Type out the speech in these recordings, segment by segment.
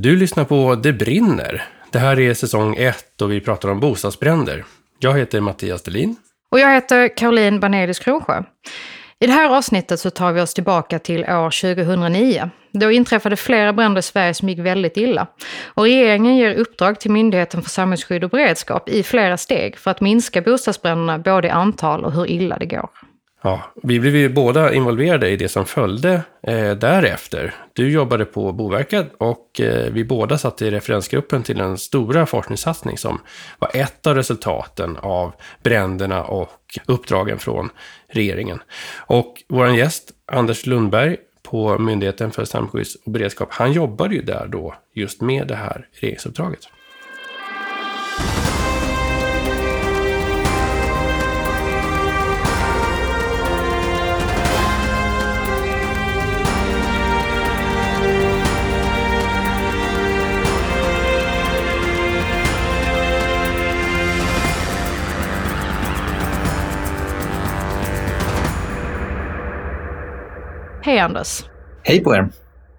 Du lyssnar på Det brinner. Det här är säsong 1 och vi pratar om bostadsbränder. Jag heter Mattias Delin. Och jag heter Caroline Banelius Kronsjö. I det här avsnittet så tar vi oss tillbaka till år 2009. Då inträffade flera bränder i Sverige som gick väldigt illa. Och regeringen ger uppdrag till Myndigheten för samhällsskydd och beredskap i flera steg för att minska bostadsbränderna både i antal och hur illa det går. Ja, vi blev ju båda involverade i det som följde eh, därefter. Du jobbade på Boverket och eh, vi båda satt i referensgruppen till den stora forskningssatsning som var ett av resultaten av bränderna och uppdragen från regeringen. Och vår gäst, Anders Lundberg på Myndigheten för samhällsskydd och beredskap, han jobbade ju där då just med det här regeringsuppdraget. Hej Anders! Hej på er!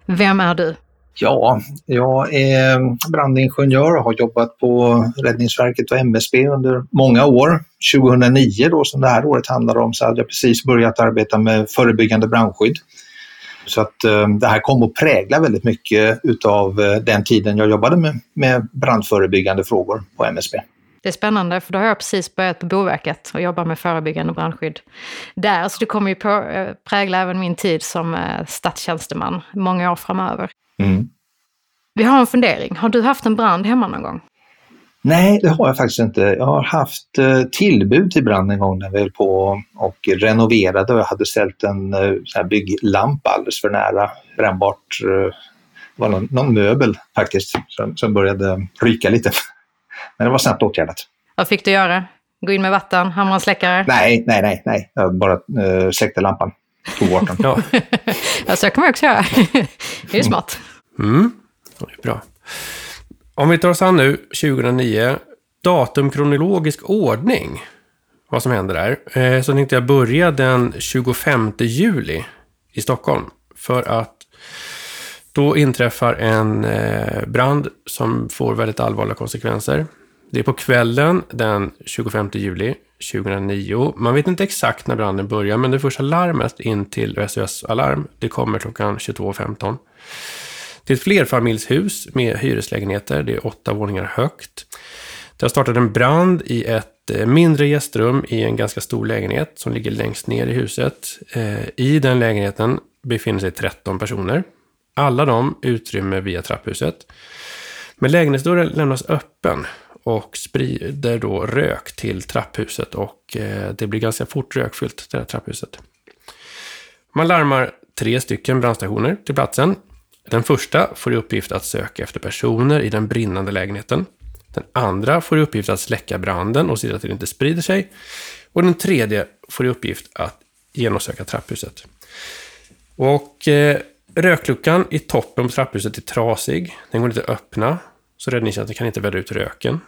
Vem är du? Ja, jag är brandingenjör och har jobbat på Räddningsverket och MSB under många år. 2009 då, som det här året handlar om, så hade jag precis börjat arbeta med förebyggande brandskydd. Så att eh, det här kom att prägla väldigt mycket utav eh, den tiden jag jobbade med, med brandförebyggande frågor på MSB. Det är spännande, för då har jag precis börjat på Boverket och jobbar med förebyggande brandskydd där. Så det kommer ju på, eh, prägla även min tid som eh, statstjänsteman många år framöver. Mm. Vi har en fundering. Har du haft en brand hemma någon gång? Nej, det har jag faktiskt inte. Jag har haft eh, tillbud till brand en gång när vi höll på och renoverade och jag hade ställt en sån bygglampa alldeles för nära brännbart. Det var någon, någon möbel faktiskt som, som började ryka lite. Men det var snabbt åtgärdat. Vad fick du göra? Gå in med vatten, hamra och släckare? Nej, nej, nej, nej. Jag bara uh, släckte lampan. Tog bort den. ja. ja, så kan man också göra. det är ju smart. Mm, det är bra. Om vi tar oss an nu, 2009. Datum kronologisk ordning. Vad som händer där. Eh, så tänkte jag börja den 25 juli i Stockholm. För att då inträffar en eh, brand som får väldigt allvarliga konsekvenser. Det är på kvällen den 25 juli 2009. Man vet inte exakt när branden börjar, men det första larmet in till SOS Alarm, det kommer klockan 22.15. Det är ett flerfamiljshus med hyreslägenheter. Det är åtta våningar högt. Det har startat en brand i ett eh, mindre gästrum i en ganska stor lägenhet som ligger längst ner i huset. Eh, I den lägenheten befinner sig 13 personer. Alla de utrymmer via trapphuset. Men lägenhetsdörren lämnas öppen och sprider då rök till trapphuset och eh, det blir ganska fort rökfyllt, det här trapphuset. Man larmar tre stycken brandstationer till platsen. Den första får i uppgift att söka efter personer i den brinnande lägenheten. Den andra får i uppgift att släcka branden och se till att den inte sprider sig. Och den tredje får i uppgift att genomsöka trapphuset. Och eh, rökluckan i toppen på trapphuset är trasig. Den går inte att öppna. Så räddningstjänsten kan inte vädra ut röken.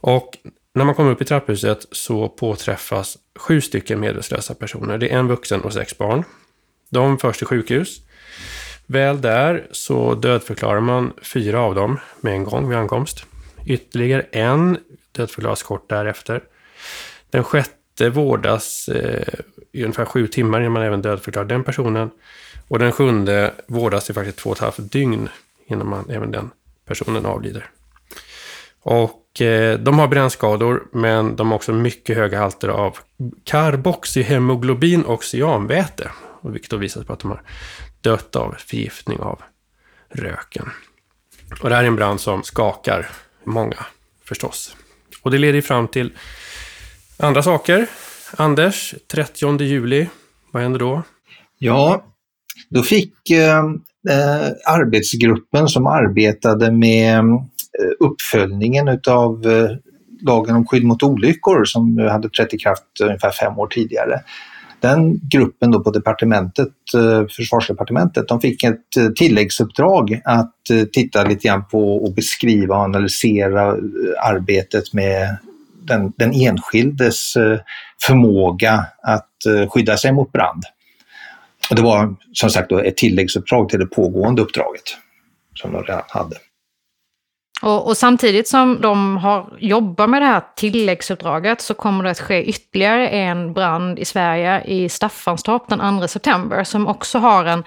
Och när man kommer upp i trapphuset så påträffas sju stycken medvetslösa personer. Det är en vuxen och sex barn. De förs till sjukhus. Väl där så dödförklarar man fyra av dem med en gång vid ankomst. Ytterligare en dödförklaras kort därefter. Den sjätte vårdas eh, i ungefär sju timmar innan man även dödförklarar den personen. Och den sjunde vårdas i faktiskt två och ett halvt dygn innan man, även den personen avlider. Och eh, de har brännskador, men de har också mycket höga halter av karboxyhemoglobin och cyanväte. Vilket då visar på att de har dött av förgiftning av röken. Och det här är en brand som skakar många, förstås. Och det leder fram till andra saker. Anders, 30 juli, vad händer då? Ja, då fick eh, eh, arbetsgruppen som arbetade med eh, uppföljningen utav eh, lagen om skydd mot olyckor som hade trätt i kraft ungefär fem år tidigare. Den gruppen då på departementet, eh, försvarsdepartementet, de fick ett eh, tilläggsuppdrag att eh, titta lite grann på och beskriva och analysera eh, arbetet med den, den enskildes förmåga att skydda sig mot brand. Och det var som sagt då ett tilläggsuppdrag till det pågående uppdraget. som de redan hade. Och, och, samtidigt som de har jobbat med det här tilläggsuppdraget så kommer det att ske ytterligare en brand i Sverige i Staffanstorp den 2 september som också har en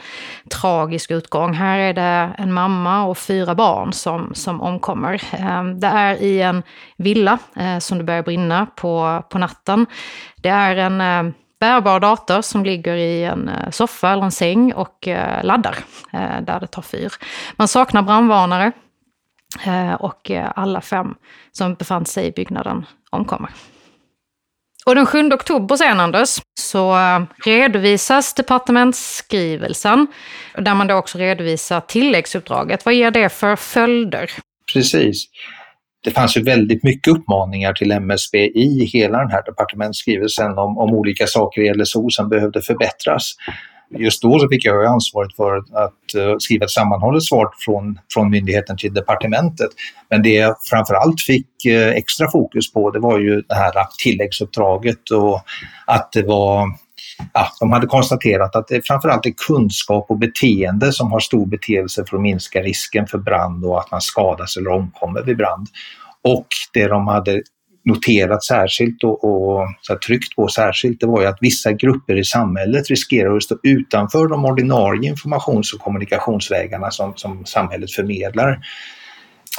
tragisk utgång. Här är det en mamma och fyra barn som, som omkommer. Ehm, det är i en villa eh, som det börjar brinna på, på natten. Det är en eh, bärbar dator som ligger i en eh, soffa eller en säng och eh, laddar eh, där det tar fyr. Man saknar brandvarnare. Och alla fem som befann sig i byggnaden omkommer. Och den 7 oktober sen, Anders, så redovisas departementsskrivelsen, där man då också redovisar tilläggsuppdraget. Vad ger det för följder? Precis. Det fanns ju väldigt mycket uppmaningar till MSB i hela den här departementsskrivelsen om, om olika saker i LSO som behövde förbättras just då så fick jag ansvaret för att eh, skriva ett sammanhållet svar från, från myndigheten till departementet. Men det jag framförallt fick eh, extra fokus på det var ju det här tilläggsuppdraget och att det var Ja, de hade konstaterat att det framförallt är kunskap och beteende som har stor betydelse för att minska risken för brand och att man skadas eller omkommer vid brand. Och det de hade noterat särskilt och, och så här, tryckt på särskilt, det var ju att vissa grupper i samhället riskerar att stå utanför de ordinarie informations och kommunikationsvägarna som, som samhället förmedlar.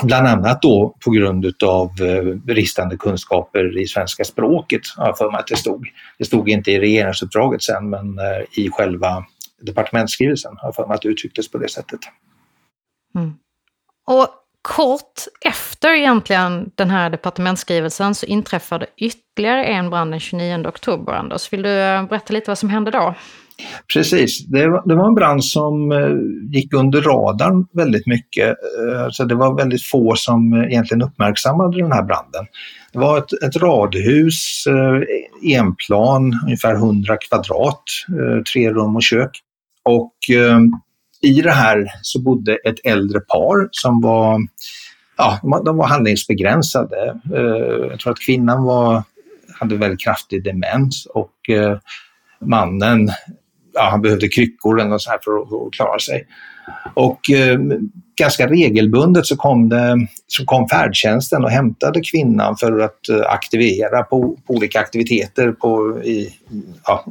Bland annat då på grund utav eh, bristande kunskaper i svenska språket, har jag för mig att det stod. Det stod inte i regeringsuppdraget sen, men eh, i själva departementsskrivelsen har jag för mig att det uttrycktes på det sättet. Mm. Och kort efter egentligen den här departementsskrivelsen så inträffade ytterligare en brand den 29 oktober. Anders, vill du eh, berätta lite vad som hände då? Precis, det var, det var en brand som eh, gick under radarn väldigt mycket. Eh, så det var väldigt få som eh, egentligen uppmärksammade den här branden. Det var ett, ett radhus, enplan, ungefär 100 kvadrat, tre rum och kök. Och i det här så bodde ett äldre par som var, ja, de var handlingsbegränsade. Jag tror att kvinnan var, hade väldigt kraftig demens och mannen ja, han behövde kryckor eller något så här för att, klara sig. Och eh, ganska regelbundet så kom, det, så kom färdtjänsten och hämtade kvinnan för att eh, aktivera på, på, olika aktiviteter på, i, ja,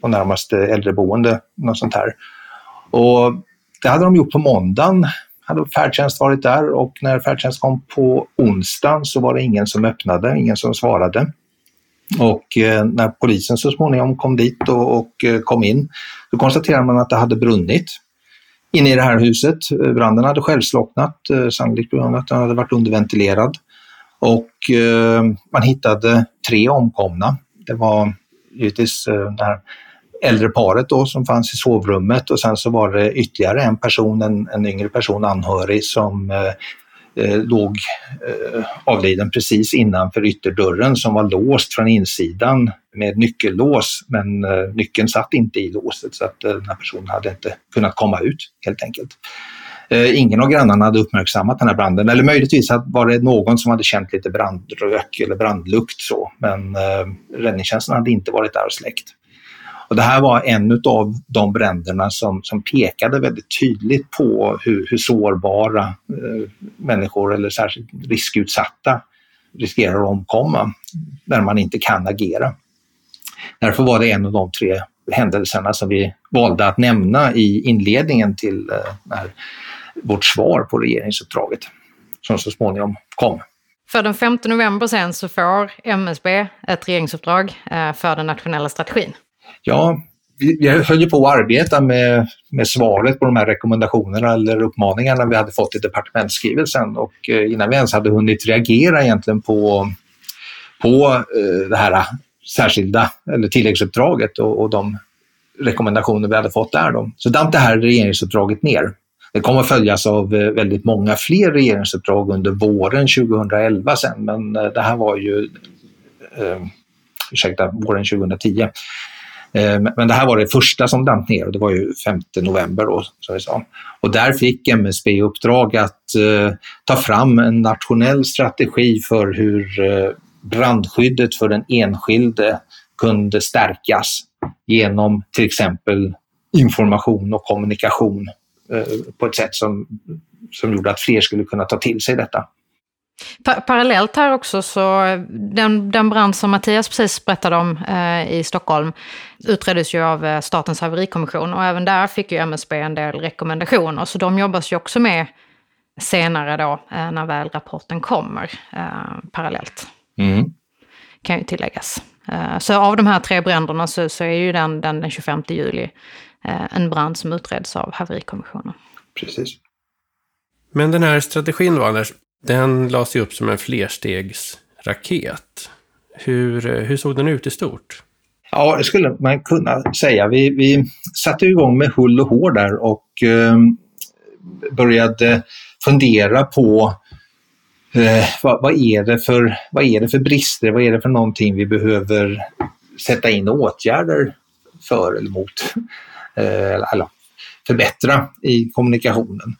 på närmaste äldreboende. Något sånt här. Och det hade de gjort på måndagen, hade färdtjänst varit där och när färdtjänst kom på onsdagen så var det ingen som öppnade, ingen som svarade. Och eh, när polisen så småningom kom dit och, och kom in, då konstaterade man att det hade brunnit inne i det här huset. Branden hade självslocknat, eh, sannolikt på grund av att den hade varit underventilerad. Och eh, man hittade tre omkomna. Det var givetvis eh, det här äldre paret då som fanns i sovrummet och sen så var det ytterligare en person, en, en yngre person, anhörig, som eh, eh, låg eh, avliden precis innanför ytterdörren som var låst från insidan med nyckellås men eh, nyckeln satt inte i låset så att eh, den här personen hade inte kunnat komma ut helt enkelt. Eh, ingen av grannarna hade uppmärksammat den här branden eller möjligtvis var det någon som hade känt lite brandrök eller brandlukt så men eh, räddningstjänsten hade inte varit där och släckt. Och det här var en av de bränderna som, som pekade väldigt tydligt på hur, hur sårbara eh, människor eller särskilt riskutsatta riskerar att omkomma när man inte kan agera. Därför var det en av de tre händelserna som vi valde att nämna i inledningen till eh, här, vårt svar på regeringsuppdraget som så småningom kom. För den 5 november sen så får MSB ett regeringsuppdrag eh, för den nationella strategin. Ja, vi höll ju på att arbeta med, med svaret på de här rekommendationerna eller uppmaningarna vi hade fått i departementsskrivelsen och eh, innan vi ens hade hunnit reagera egentligen på, på eh, det här eh, särskilda eller tilläggsuppdraget och, och de rekommendationer vi hade fått där. Då. Så damp det här regeringsuppdraget ner. Det kommer att följas av väldigt många fler regeringsuppdrag under våren 2011 sen, men det här var ju eh, ursäkta, våren 2010. Eh, men det här var det första som damp ner och det var ju 5 november då, som vi sa. Och där fick MSB i uppdrag att eh, ta fram en nationell strategi för hur eh, brandskyddet för den enskilde kunde stärkas genom till exempel information och kommunikation eh, på ett sätt som som gjorde att fler skulle kunna ta till sig detta. Pa parallellt här också så, den, den brand som Mattias precis berättade om eh, i Stockholm utreddes ju av eh, Statens haverikommission och även där fick ju MSB en del rekommendationer. Så de jobbas ju också med senare då, eh, när väl rapporten kommer, eh, parallellt. Mm. Kan ju tilläggas. Eh, så av de här tre bränderna så, så är ju den, den, den 25 juli eh, en brand som utreds av haverikommissionen. Precis. Men den här strategin då, Anders, den lades ju upp som en flerstegsraket. Hur, hur såg den ut i stort? Ja, det skulle man kunna säga. Vi, vi satte igång med hull och hår där och eh, började fundera på eh, vad, vad, är det för, vad är det för brister, vad är det för någonting vi behöver sätta in åtgärder för eller mot, eh, eller förbättra i kommunikationen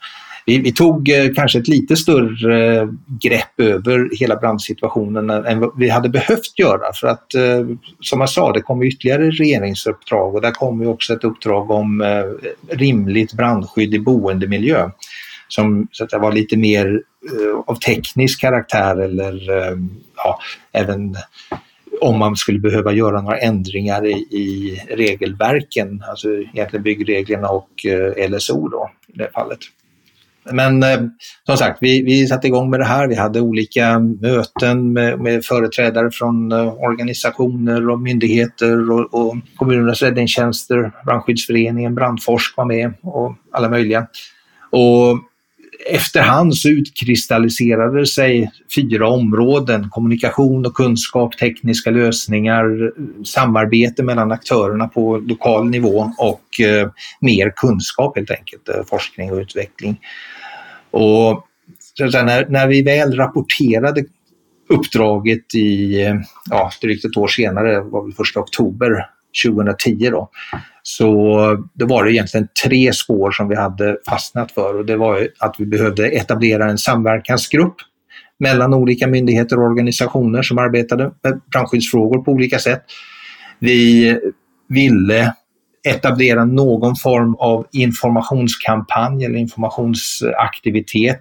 vi, vi tog eh, kanske ett lite större eh, grepp över hela brandsituationen än vad vi hade behövt göra för att eh, som jag sa, det kommer ytterligare regeringsuppdrag och där kommer också ett uppdrag om eh, rimligt brandskydd i boendemiljö som så att det var lite mer eh, av teknisk karaktär eller ja, även om man skulle behöva göra några ändringar i, i regelverken, alltså egentligen byggreglerna och LSO då i det fallet. Men eh, som sagt, vi, vi satte igång med det här. Vi hade olika möten med, med företrädare från eh, organisationer och myndigheter och, och kommunernas räddningstjänster, Brandskyddsföreningen, Brandforsk var med och alla möjliga. Och efterhand så utkristalliserade sig fyra områden. Kommunikation och kunskap, tekniska lösningar, samarbete mellan aktörerna på lokal nivå och eh, mer kunskap helt enkelt, eh, forskning och utveckling. Och när, när vi väl rapporterade uppdraget i, eh, ja, drygt ett år senare, det var väl första oktober 2010 då, så då var det egentligen tre spår som vi hade fastnat för och det var att vi behövde etablera en samverkansgrupp mellan olika myndigheter och organisationer som arbetade med brandskyddsfrågor på olika sätt. Vi ville etablera någon form av informationskampanj eller informationsaktivitet.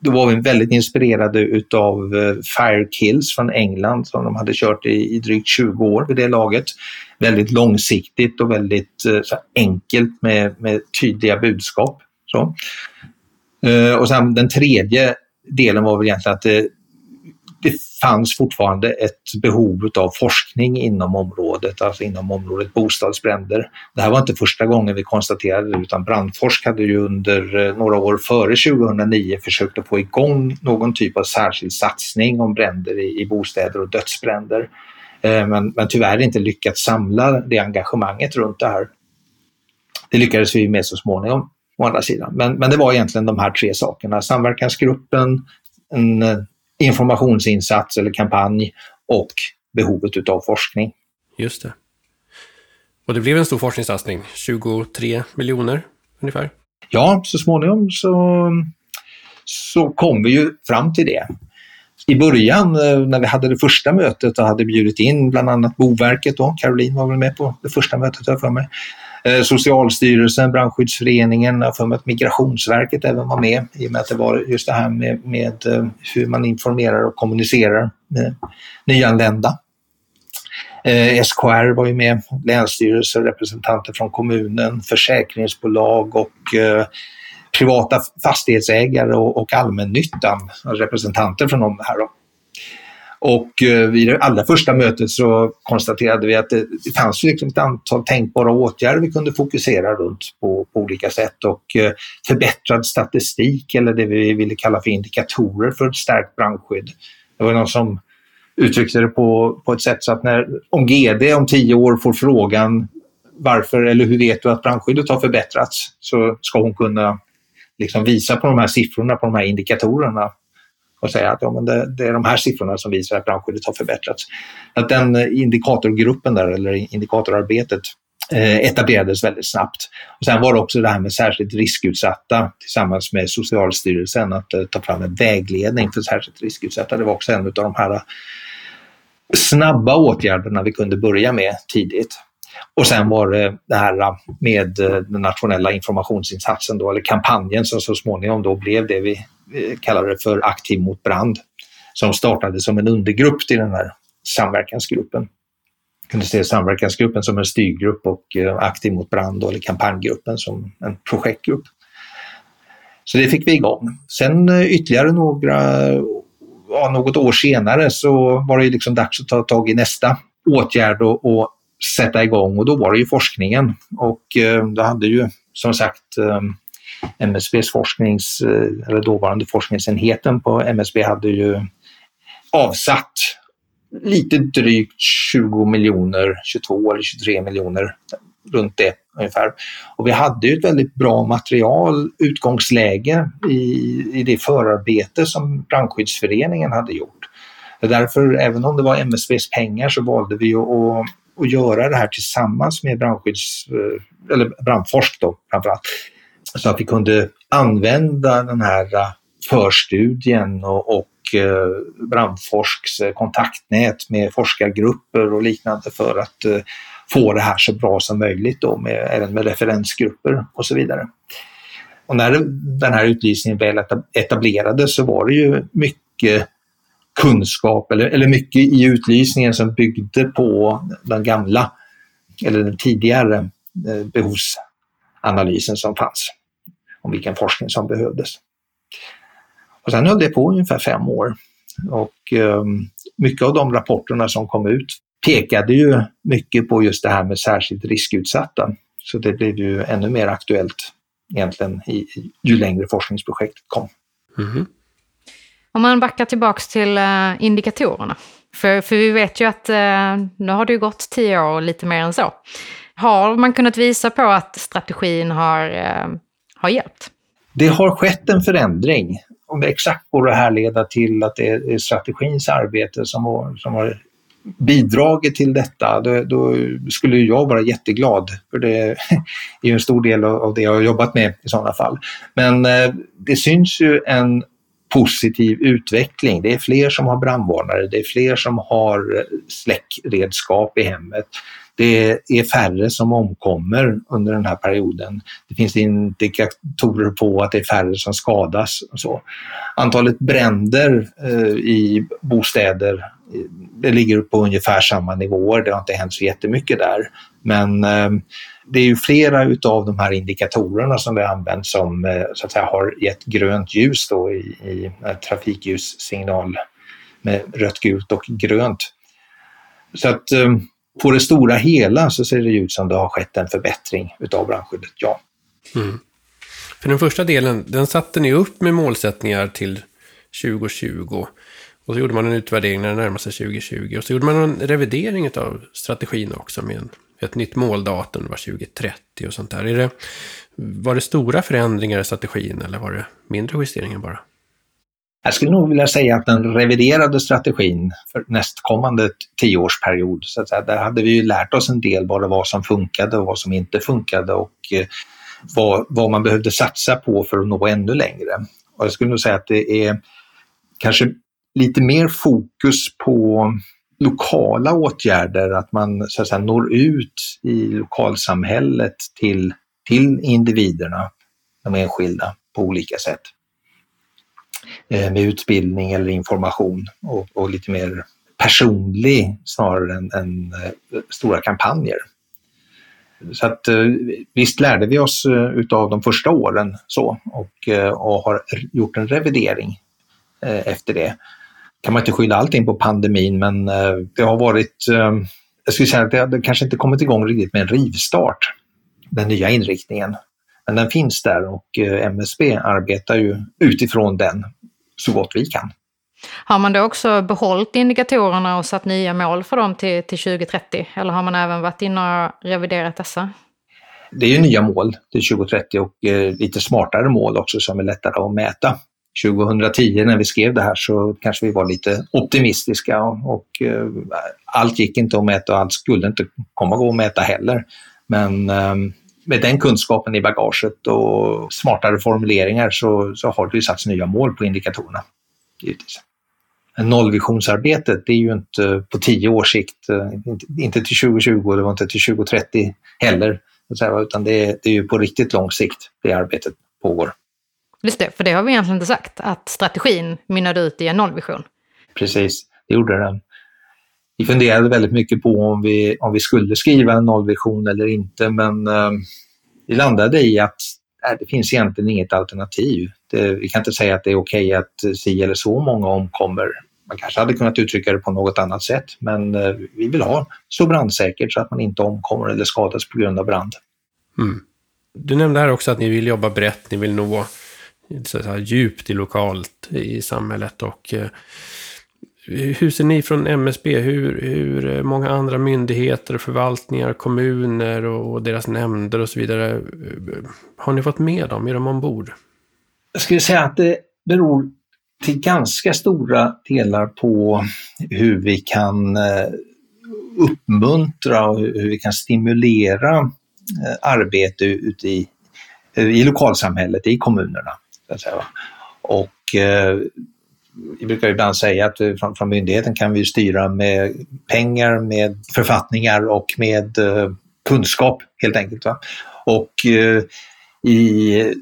Då var vi väldigt inspirerade utav eh, Firekills från England som de hade kört i, i drygt 20 år vid det laget. Väldigt långsiktigt och väldigt eh, så enkelt med, med tydliga budskap. Så. Eh, och sen den tredje delen var väl egentligen att det, det fanns fortfarande ett behov av forskning inom området, alltså inom området bostadsbränder. Det här var inte första gången vi konstaterade det utan Brandforsk hade ju under eh, några år före 2009 försökt att få igång någon typ av särskild satsning om bränder i, i bostäder och dödsbränder. Eh, men, men tyvärr inte lyckats samla det engagemanget runt det här. Det lyckades vi med så småningom å andra sidan. Men, men det var egentligen de här tre sakerna. Samverkansgruppen, en eh, informationsinsats eller kampanj och behovet utav forskning. Just det. Och det blev en stor forskningssatsning, 23 miljoner ungefär? Ja, så småningom så, så kom vi ju fram till det. I början eh, när vi hade det första mötet och hade bjudit in bland annat Boverket, då, Caroline var väl med på det första mötet för mig, Eh, Socialstyrelsen, Brandskyddsföreningen, jag för mig att Migrationsverket även var med i och med att det var just det här med, med eh, hur man informerar och kommunicerar med nyanlända. Eh, SKR var ju med, länsstyrelser, representanter från kommunen, försäkringsbolag och eh, privata fastighetsägare och, och allmännyttan, representanter från de här. Då. Och eh, vid det allra första mötet så konstaterade vi att det, det fanns liksom ett antal tänkbara åtgärder vi kunde fokusera runt på, på olika sätt. Och eh, förbättrad statistik eller det vi ville kalla för indikatorer för ett stärkt brandskydd. Det var någon som uttryckte det på, på ett sätt så att när, om GD om tio år får frågan varför eller hur vet du att brandskyddet har förbättrats? så ska hon kunna liksom visa på de här siffrorna, på de här indikatorerna och säga att ja, men det, det, är de här siffrorna som visar att brandskyddet har förbättrats. Att den eh, indikatorgruppen där, eller indikatorarbetet, eh, etablerades väldigt snabbt. Och sen var det också det här med särskilt riskutsatta tillsammans med Socialstyrelsen att eh, ta fram en vägledning för särskilt riskutsatta. Det var också en av de här eh, snabba åtgärderna vi kunde börja med tidigt. Och sen var det det här eh, med den nationella informationsinsatsen, då, eller kampanjen som så småningom då blev det vi Eh, kallade det för Aktiv mot brand, som startade som en undergrupp till den här samverkansgruppen. Jag kunde se samverkansgruppen som en styrgrupp och eh, Aktiv mot brand, eller kampanjgruppen som en projektgrupp. Så det fick vi igång. Sen eh, ytterligare några, ja, något år senare så var det liksom dags att ta tag i nästa åtgärd och, och sätta igång och då var det ju forskningen. Och eh, då hade ju som sagt eh, MSBs forsknings, eh, eller dåvarande forskningsenheten på MSB hade ju avsatt lite drygt 20 miljoner, 22 eller 23 miljoner runt det ungefär. Och vi hade ju ett väldigt bra material, utgångsläge i, i det förarbete som Brandskyddsföreningen hade gjort. Därför, även om det var MSBs pengar, så valde vi att, att göra det här tillsammans med brandskydds, eh, eller brandforsk då framförallt. Så att vi kunde använda den här eh, förstudien och, och eh, Brandforsks eh, kontaktnät med forskargrupper och liknande för att få det här så bra som möjligt då, med, även med referensgrupper och så vidare. Och när den här utlysningen väl etablerades så var det ju mycket kunskap eller, eller mycket i utlysningen som byggde på den gamla eller den tidigare behovs behovsanalysen som fanns om vilken forskning som behövdes. Och sen höll det på ungefär fem år och eh, mycket av de rapporterna som kom ut pekade ju mycket på just det här med särskilt riskutsatta. Så det blev ju ännu mer aktuellt egentligen i, ju längre forskningsprojektet kom. Mm. Om man backar tillbaks till uh, indikatorerna. För, för vi vet ju att uh, nu har det ju gått tio år och lite mer än så. Har man kunnat visa på att strategin har, eh, har hjälpt? Det har skett en förändring. Om det exakt går att härleda till att det är strategins arbete som har, som har bidragit till detta, då, då, skulle jag vara jätteglad. För det är ju en stor del av det jag har jobbat med i sådana fall. Men eh, det syns ju en positiv utveckling. Det är fler som har brandvarnare, det är fler som har eh, släckredskap i hemmet. Det är färre som omkommer under den här perioden. Det finns indikatorer på att det är färre som skadas. Och så. Antalet bränder eh, i bostäder det ligger på ungefär samma nivåer. Det har inte hänt så jättemycket där. Men eh, det är ju flera utav de här indikatorerna som vi har använt som eh, så att säga, har gett grönt ljus då i, i eh, trafikljussignal med rött, gult och grönt. Så att eh, på det stora hela så ser det ut som det har skett en förbättring utav brandskyddet, ja. Mm. För den första delen, den satte ni upp med målsättningar till 2020. Och så gjorde man en utvärdering när det närmade sig 2020. Och så gjorde man en revidering av strategin också med en ett nytt måldatum, det var 2030 och sånt där. Är det, var det stora förändringar i strategin eller var det mindre justeringar bara? Jag skulle nog vilja säga att den reviderade strategin för nästkommande tioårsperiod, så att säga, där hade vi ju lärt oss en del vad som funkade och vad som inte funkade och eh, vad, vad man behövde satsa på för att nå ännu längre. Och jag skulle nog säga att det är kanske lite mer fokus på lokala åtgärder, att man så att säga, når ut i lokalsamhället till, till individerna, de enskilda, på olika sätt. Eh, med utbildning eller information och, och lite mer personlig snarare än, än eh, stora kampanjer. Så att eh, visst lärde vi oss utav de första åren så och, och har gjort en revidering efter det kan man inte skylla allting på pandemin, men det har varit, jag skulle säga att det, hade kanske inte kommit igång riktigt med en rivstart, den nya inriktningen. Men den finns där och MSB arbetar ju utifrån den så gott vi kan. Har man då också behållit indikatorerna och satt nya mål för dem till, till 2030? Eller har man även varit inne och reviderat dessa? Det är ju nya mål till 2030 och eh, lite smartare mål också som är lättare att mäta. 2010 när vi skrev det här så kanske vi var lite optimistiska och, och eh, allt gick inte att mäta och allt skulle inte komma gå att mäta heller. Men eh, med den kunskapen i bagaget och smartare formuleringar så, så har det ju satts nya mål på indikatorerna. Givetvis. nollvisionsarbetet, det är ju inte på tio års sikt, eh, inte till 2020 och det var inte till 2030 heller, utan det är, det är ju på riktigt lång sikt det arbetet pågår. Just det, för det har vi egentligen inte sagt, att strategin mynnade ut i en nollvision. Precis, det gjorde den. Vi funderade väldigt mycket på om vi, om vi skulle skriva en nollvision eller inte, men eh, vi landade i att nej, det finns egentligen inget alternativ. Det, vi kan inte säga att det är okej okay att si eller så många omkommer. Man kanske hade kunnat uttrycka det på något annat sätt, men eh, vi vill ha så brandsäkert så att man inte omkommer eller skadas på grund av brand. Mm. Du nämnde här också att ni vill jobba brett, ni vill nå så här, djupt i lokalt i samhället och eh, hur ser ni från MSB, hur, hur eh, många andra myndigheter, förvaltningar, kommuner och deras nämnder och så vidare, eh, har ni fått med dem? Är de ombord? Jag skulle säga att det beror till ganska stora delar på hur vi kan eh, uppmuntra och hur vi kan stimulera arbete ute i, i lokalsamhället, i kommunerna. Och vi brukar ibland säga att eh, från, från myndigheten kan vi styra med pengar, med författningar och med eh, kunskap helt enkelt. Va? Och eh, i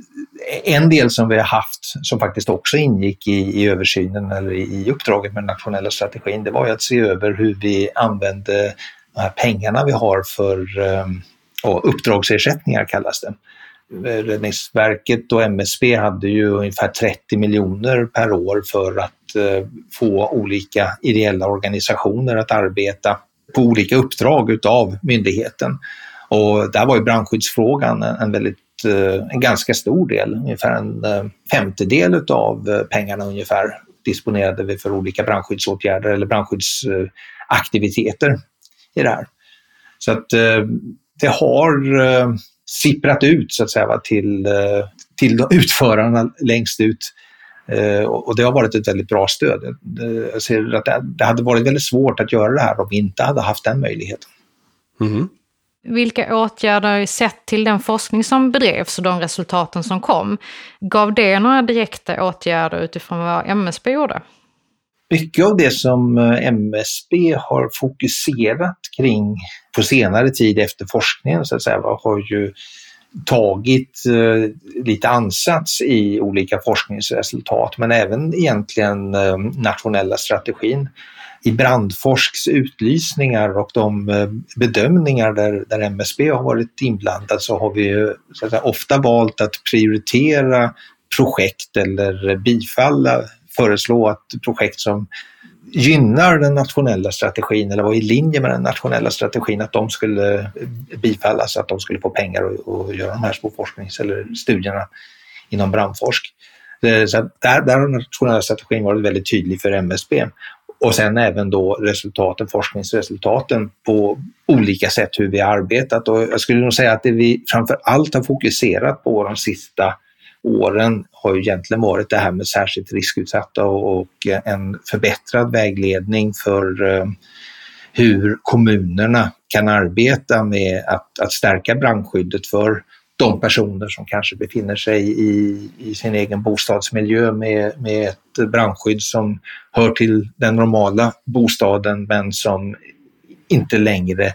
en del som vi har haft, som faktiskt också ingick i, i översynen eller i, i uppdraget med den nationella strategin, det var ju att se över hur vi använde de här pengarna vi har för eh, uppdragsersättningar kallas det. Räddningsverket och MSB hade ju ungefär 30 miljoner per år för att eh, få olika ideella organisationer att arbeta på olika uppdrag utav myndigheten. Och där var ju brandskyddsfrågan en, väldigt, eh, en ganska stor del, ungefär en eh, femtedel utav pengarna ungefär disponerade vi för olika brandskyddsåtgärder eller brandskyddsaktiviteter i det här. Så att det har sipprat ut så att säga till, eh, till utförarna längst ut. Eh, och det har varit ett väldigt bra stöd. Jag ser att det hade varit väldigt svårt att göra det här om vi inte hade haft den möjligheten. Mm. Vilka åtgärder, sett till den forskning som bedrevs och de resultaten som kom, gav det några direkta åtgärder utifrån vad MSB gjorde? Mycket av det som eh, MSB har fokuserat kring på senare tid efter forskningen så att säga, har ju tagit eh, lite ansats i olika forskningsresultat men även egentligen eh, nationella strategin. I Brandforsks utlysningar och de eh, bedömningar där, där MSB har varit inblandad så har vi så att säga, ofta valt att prioritera projekt eller bifalla föreslå att projekt som gynnar den nationella strategin eller var i linje med den nationella strategin att de skulle bifallas, att de skulle få pengar och, göra de här små forsknings eller studierna inom brandforsk. Så där, där har den nationella strategin varit väldigt tydlig för MSB. Och sen även då resultaten, forskningsresultaten på olika sätt hur vi har arbetat. Och jag skulle nog säga att det vi framför allt har fokuserat på de sista åren har ju egentligen varit det här med särskilt riskutsatta och en förbättrad vägledning för eh, hur kommunerna kan arbeta med att, att stärka brandskyddet för de personer som kanske befinner sig i, i sin egen bostadsmiljö med, med ett brandskydd som hör till den normala bostaden men som inte längre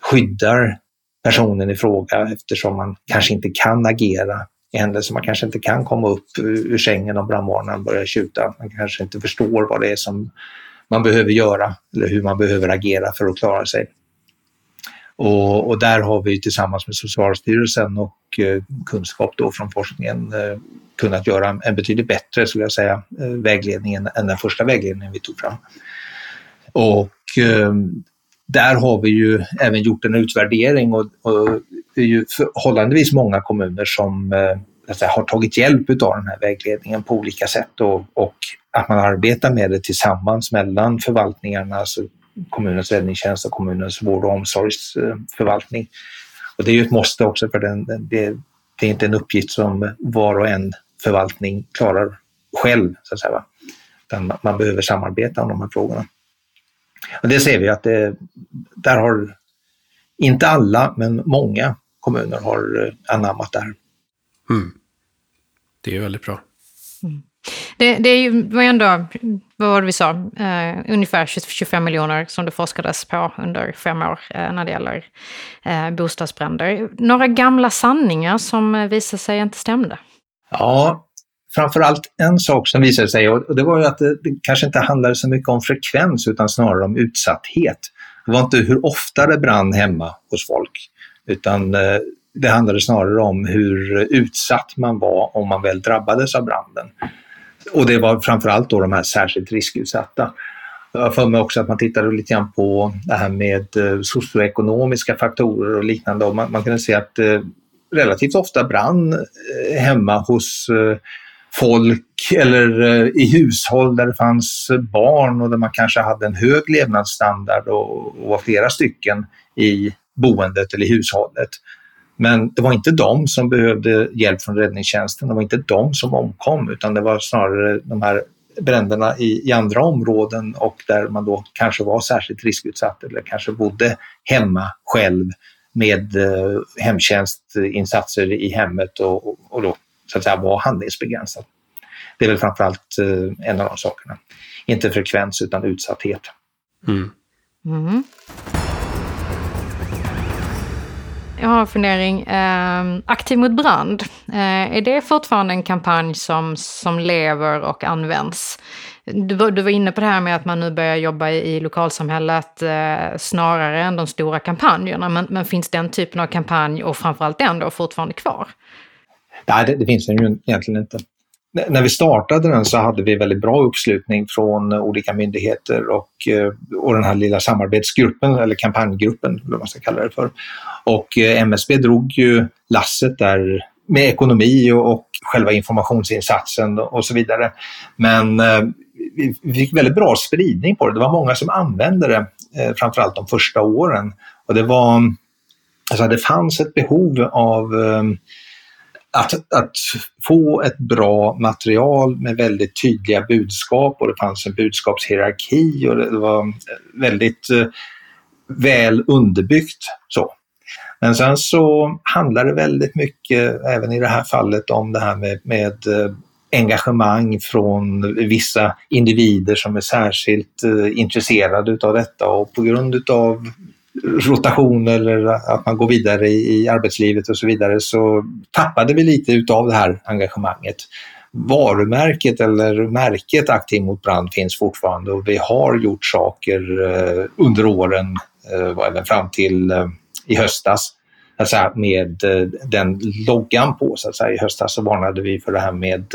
skyddar personen i fråga eftersom man kanske inte kan agera händelse man kanske inte kan komma upp ur sängen om brandvarnaren börjar tjuta. Man kanske inte förstår vad det är som man behöver göra eller hur man behöver agera för att klara sig. Och, och där har vi tillsammans med Socialstyrelsen och eh, kunskap då från forskningen eh, kunnat göra en betydligt bättre, skulle jag säga, eh, vägledning än, än den första vägledningen vi tog fram. Och eh, där har vi ju även gjort en utvärdering och, och det är ju förhållandevis många kommuner som eh, säga, har tagit hjälp av den här vägledningen på olika sätt och, och, att man arbetar med det tillsammans mellan förvaltningarna, alltså kommunens räddningstjänst och kommunens vård och omsorgsförvaltning. Och det är ju ett måste också för den, det, det är inte en uppgift som var och en förvaltning klarar själv, så att säga. Utan man behöver samarbeta om de här frågorna. Och det ser vi att det, där har, inte alla, men många kommuner har eh, anammat det här. Mm. Det är väldigt bra. Mm. Det, det är ju, var ändå, vad var det vi sa, uh, ungefär 25 miljoner som det forskades på under fem år uh, när det gäller uh, bostadsbränder. Några gamla sanningar som visade sig inte stämde? Ja, framförallt en sak som visade sig, och det var ju att det, det kanske inte handlade så mycket om frekvens utan snarare om utsatthet. Det var inte hur ofta det brann hemma hos folk, utan eh, det handlade snarare om hur utsatt man var om man väl drabbades av branden. Och det var framförallt då de här särskilt riskutsatta. Jag har för mig också att man tittade lite grann på det här med eh, socioekonomiska faktorer och liknande och man, man kunde se att eh, relativt ofta brann eh, hemma hos eh, folk eller eh, i hushåll där det fanns eh, barn och där man kanske hade en hög levnadsstandard och, och var flera stycken i boendet eller hushållet. Men det var inte de som behövde hjälp från räddningstjänsten, det var inte de som omkom utan det var snarare de här bränderna i, i, andra områden och där man då kanske var särskilt riskutsatt eller kanske bodde hemma själv med eh, hemtjänstinsatser i hemmet och, och, och, då så att säga var handlingsbegränsat. Det är väl framförallt eh, en av de sakerna. Inte frekvens utan utsatthet. Mm. Mm. Jag har en fundering. Eh, Aktiv mot brand, eh, är det fortfarande en kampanj som, som lever och används? Du var, du var inne på det här med att man nu börjar jobba i, i lokalsamhället eh, snarare än de stora kampanjerna. Men, men, finns den typen av kampanj och framförallt den då fortfarande kvar? Nej, det, det finns den ju egentligen inte när vi startade den så hade vi väldigt bra uppslutning från olika myndigheter och, eh, och den här lilla samarbetsgruppen, eller kampanjgruppen, vad man ska kalla det för. Och eh, MSB drog ju lasset där med ekonomi och, och själva informationsinsatsen och så vidare. Men eh, vi fick väldigt bra spridning på det. Det var många som använde det, framförallt de första åren. Och det var, alltså det fanns ett behov av eh, att, att få ett bra material med väldigt tydliga budskap och det fanns en budskapshierarki och det var väldigt eh, väl underbyggt. Så. Men sen så handlar det väldigt mycket, även i det här fallet, om det här med, med eh, engagemang från vissa individer som är särskilt eh, intresserade av detta och på grund av rotation eller att man går vidare i arbetslivet och så vidare så tappade vi lite utav det här engagemanget. Varumärket eller märket Aktiv mot brand finns fortfarande och vi har gjort saker eh, under åren, eh, även fram till eh, i höstas, alltså med den loggan på. Så att säga. I höstas så varnade vi för det här med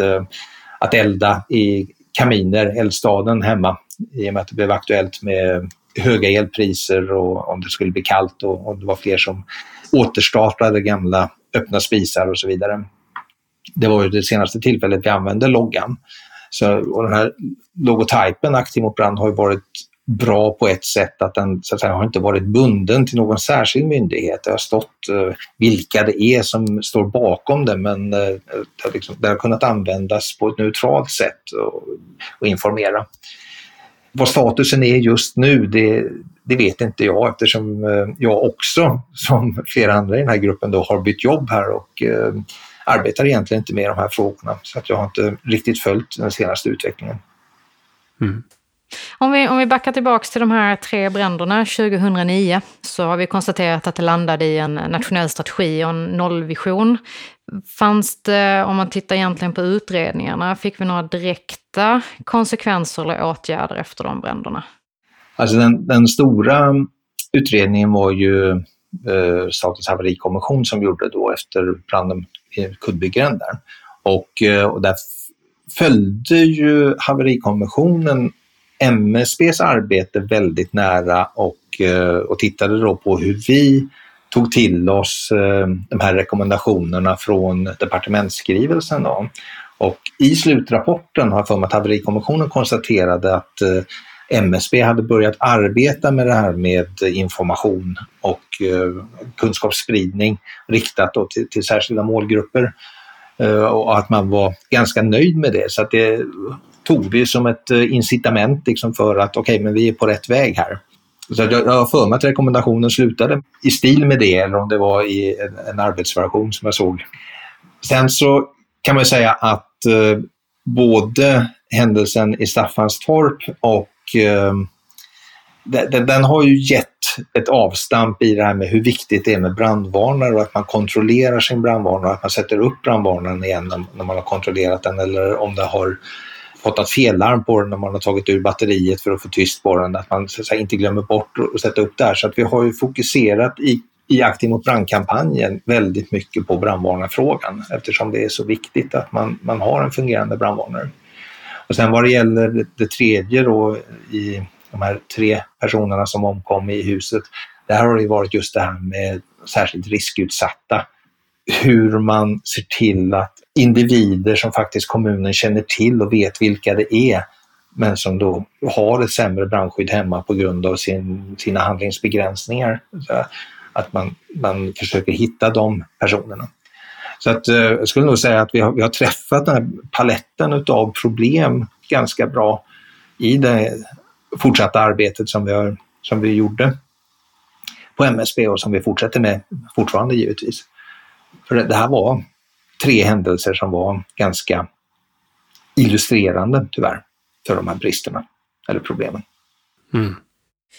att elda i kaminer, eldstaden hemma, i och med att det blev aktuellt med höga elpriser och om det skulle bli kallt och, om det var fler som återstartade gamla öppna spisar och så vidare. Det var ju det senaste tillfället vi använde loggan. Så, och den här logotypen Aktiv mot brand har ju varit bra på ett sätt att den så att säga, har inte varit bunden till någon särskild myndighet. Det har stått eh, vilka det är som står bakom det men eh, det, har liksom, det har kunnat användas på ett neutralt sätt och, och informera. Vad statusen är just nu, det, det vet inte jag eftersom eh, jag också, som flera andra i den här gruppen, då har bytt jobb här och eh, arbetar egentligen inte med de här frågorna. Så att jag har inte riktigt följt den senaste utvecklingen. Mm. Om vi, om vi backar tillbaka till de här tre bränderna 2009 så har vi konstaterat att det landade i en nationell strategi och en nollvision. Fanns det, om man tittar egentligen på utredningarna, fick vi några direkta konsekvenser eller åtgärder efter de bränderna? Alltså den, den stora utredningen var ju eh, Statens haverikommission som gjorde då efter branden i Kuddbyggaren där. Och, eh, och där följde ju haverikommissionen MSBs arbete väldigt nära och, eh, och tittade då på hur vi tog till oss eh, de här rekommendationerna från departementsskrivelsen. Då. Och i slutrapporten har jag för mig att haverikommissionen konstaterade att eh, MSB hade börjat arbeta med det här med information och eh, kunskapsspridning riktat till, till särskilda målgrupper och att man var ganska nöjd med det. Så att det tog vi som ett incitament liksom för att okej, okay, men vi är på rätt väg här. Så jag, jag har för mig att rekommendationen slutade i stil med det eller om det var i en, en arbetsversion som jag såg. Sen så kan man säga att eh, både händelsen i Staffanstorp och eh, den, den, har ju gett ett avstamp i det här med hur viktigt det är med brandvarnare och att man kontrollerar sin brandvarnare och att man sätter upp brandvarnaren igen när, när man har kontrollerat den eller om det har fått ett fellarm på den när man har tagit ur batteriet för att få tyst på den, att man så att säga, inte glömmer bort att sätta upp det här. Så att vi har ju fokuserat i, i Aktiv mot brandkampanjen väldigt mycket på brandvarnarfrågan eftersom det är så viktigt att man, man har en fungerande brandvarnare. Och sen vad det gäller det, det tredje då i de här tre personerna som omkom i huset, där har det varit just det här med särskilt riskutsatta. Hur man ser till att individer som faktiskt kommunen känner till och vet vilka det är, men som då har ett sämre brandskydd hemma på grund av sin, sina handlingsbegränsningar. Så att man, man försöker hitta de personerna. Så att, eh, jag skulle nog säga att vi har, vi har träffat den här paletten utav problem ganska bra i det fortsatta arbetet som vi, har, som vi gjorde på MSB och som vi fortsätter med fortfarande givetvis. För det här var tre händelser som var ganska illustrerande tyvärr för de här bristerna eller problemen. Mm.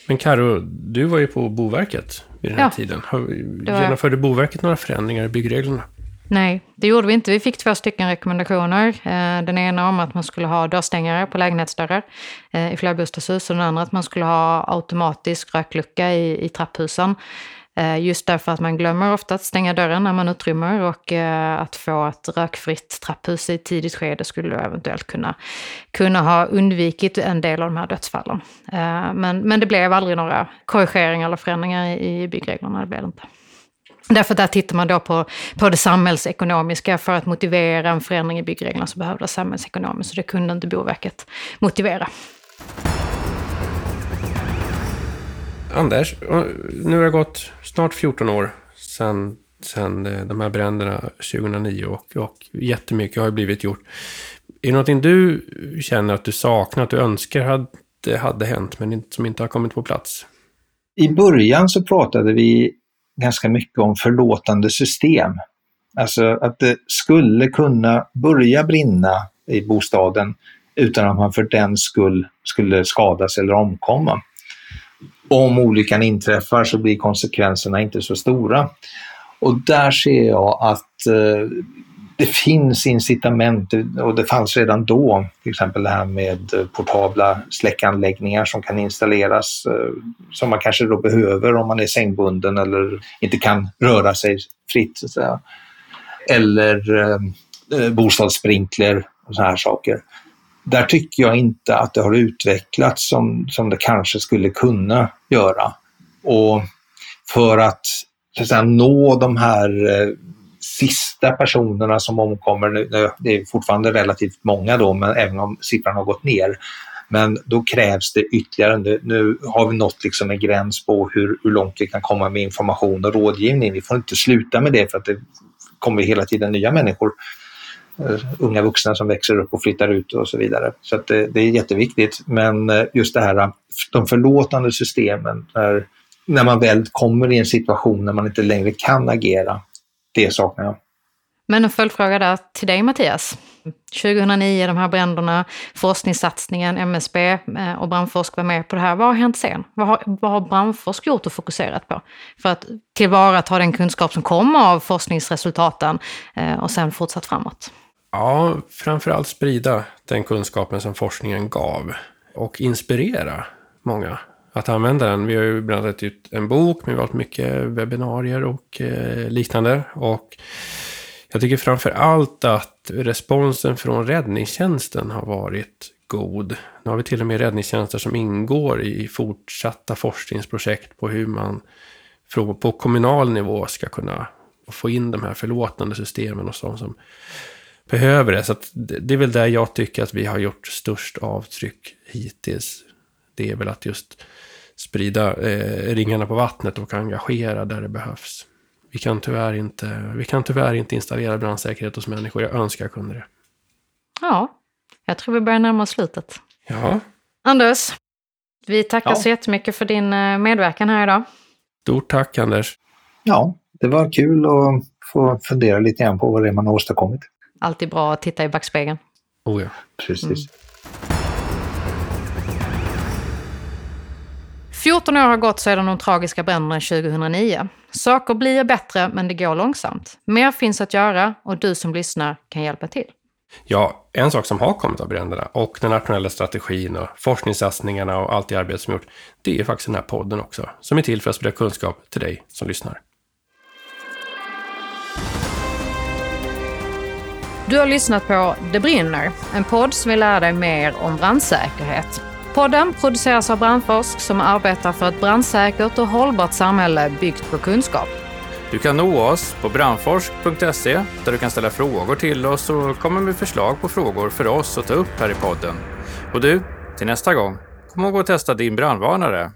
Men Karo, du var ju på Boverket vid den här ja, tiden. Genomförde Boverket några förändringar i byggreglerna? Nej, det gjorde vi inte. Vi fick två stycken rekommendationer. Eh, den ena om att man skulle ha dörrstängare på lägenhetsdörrar eh, i flerbostadshus och den andra att man skulle ha automatisk röklucka i, i trapphusen. Eh, just därför att man glömmer ofta att stänga dörren när man utrymmer och eh, att få ett rökfritt trapphus i ett tidigt skede skulle eventuellt kunna, kunna ha undvikit en del av de här dödsfallen. Eh, men, men det blev aldrig några korrigeringar eller förändringar i byggreglerna, det blev det inte. Därför där tittar man då på, på det samhällsekonomiska. För att motivera en förändring i byggreglerna så behövdes det samhällsekonomiskt. Så det kunde inte Boverket motivera. Anders, nu har det gått snart 14 år sedan, sedan eh, de här bränderna 2009 och, och jättemycket har blivit gjort. Är det någonting du känner att du saknar, att du önskar hade, hade hänt men som inte har kommit på plats? I början så pratade vi ganska mycket om förlåtande system. Alltså att det skulle kunna börja brinna i bostaden utan att man för den skull skulle skadas eller omkomma. Om olyckan inträffar så blir konsekvenserna inte så stora. Och där ser jag att eh, det finns incitament och det fanns redan då, till exempel det här med portabla släckanläggningar som kan installeras eh, som man kanske då behöver om man är sängbunden eller inte kan röra sig fritt. Så att säga. Eller eh, eh bostadssprinkler och sådana här saker. Där tycker jag inte att det har utvecklats som, som det kanske skulle kunna göra. Och för att, så att säga, nå de här eh, sista personerna som omkommer, nu, det är fortfarande relativt många då, men även om siffran har gått ner, men då krävs det ytterligare, nu, nu har vi nått liksom en gräns på hur, hur långt vi kan komma med information och rådgivning. Vi får inte sluta med det för att det kommer hela tiden nya människor Eh, unga vuxna som växer upp och flyttar ut och så vidare. Så att det, det är jätteviktigt. Men eh, just det här, eh, de förlåtande systemen, när, när man väl kommer i en situation när man inte längre kan agera, det saknar jag. Men en följdfråga där till dig Mattias. 2009, de här bränderna, forskningssatsningen, MSB och Brandforsk var med på det här. Vad har hänt sen? Vad har, vad har Brandforsk gjort och fokuserat på? För att tillvarata den kunskap som kommer av forskningsresultaten och sen fortsatt framåt. Ja, framförallt sprida den kunskapen som forskningen gav och inspirera många att använda den. Vi har ju bland annat ut en bok, men vi har haft mycket webbinarier och eh, liknande. Och jag tycker framför allt att responsen från räddningstjänsten har varit god. Nu har vi till och med räddningstjänster som ingår i fortsatta forskningsprojekt på hur man på kommunal nivå ska kunna få in de här förlåtande systemen och sånt som behöver det. Så det är väl där jag tycker att vi har gjort störst avtryck hittills. Det är väl att just sprida eh, ringarna på vattnet och engagera där det behövs. Vi kan, tyvärr inte, vi kan tyvärr inte installera brandsäkerhet hos människor. Jag önskar jag kunde det. Ja, jag tror vi börjar närma oss slutet. Ja. Anders, vi tackar ja. så jättemycket för din eh, medverkan här idag. Stort tack Anders. Ja, det var kul att få fundera lite grann på vad det är man har åstadkommit. Alltid bra att titta i backspegeln. Oh ja. Precis. Mm. 14 år har gått sedan de tragiska bränderna 2009. Saker blir bättre, men det går långsamt. Mer finns att göra och du som lyssnar kan hjälpa till. Ja, en sak som har kommit av bränderna och den nationella strategin och forskningssatsningarna och allt det arbete som gjort, det är faktiskt den här podden också, som är till för att sprida kunskap till dig som lyssnar. Du har lyssnat på Det brinner, en podd som vill lära dig mer om brandsäkerhet. Podden produceras av Brandforsk som arbetar för ett brandsäkert och hållbart samhälle byggt på kunskap. Du kan nå oss på brandforsk.se där du kan ställa frågor till oss och komma med förslag på frågor för oss att ta upp här i podden. Och du, till nästa gång, kom ihåg att testa din brandvarnare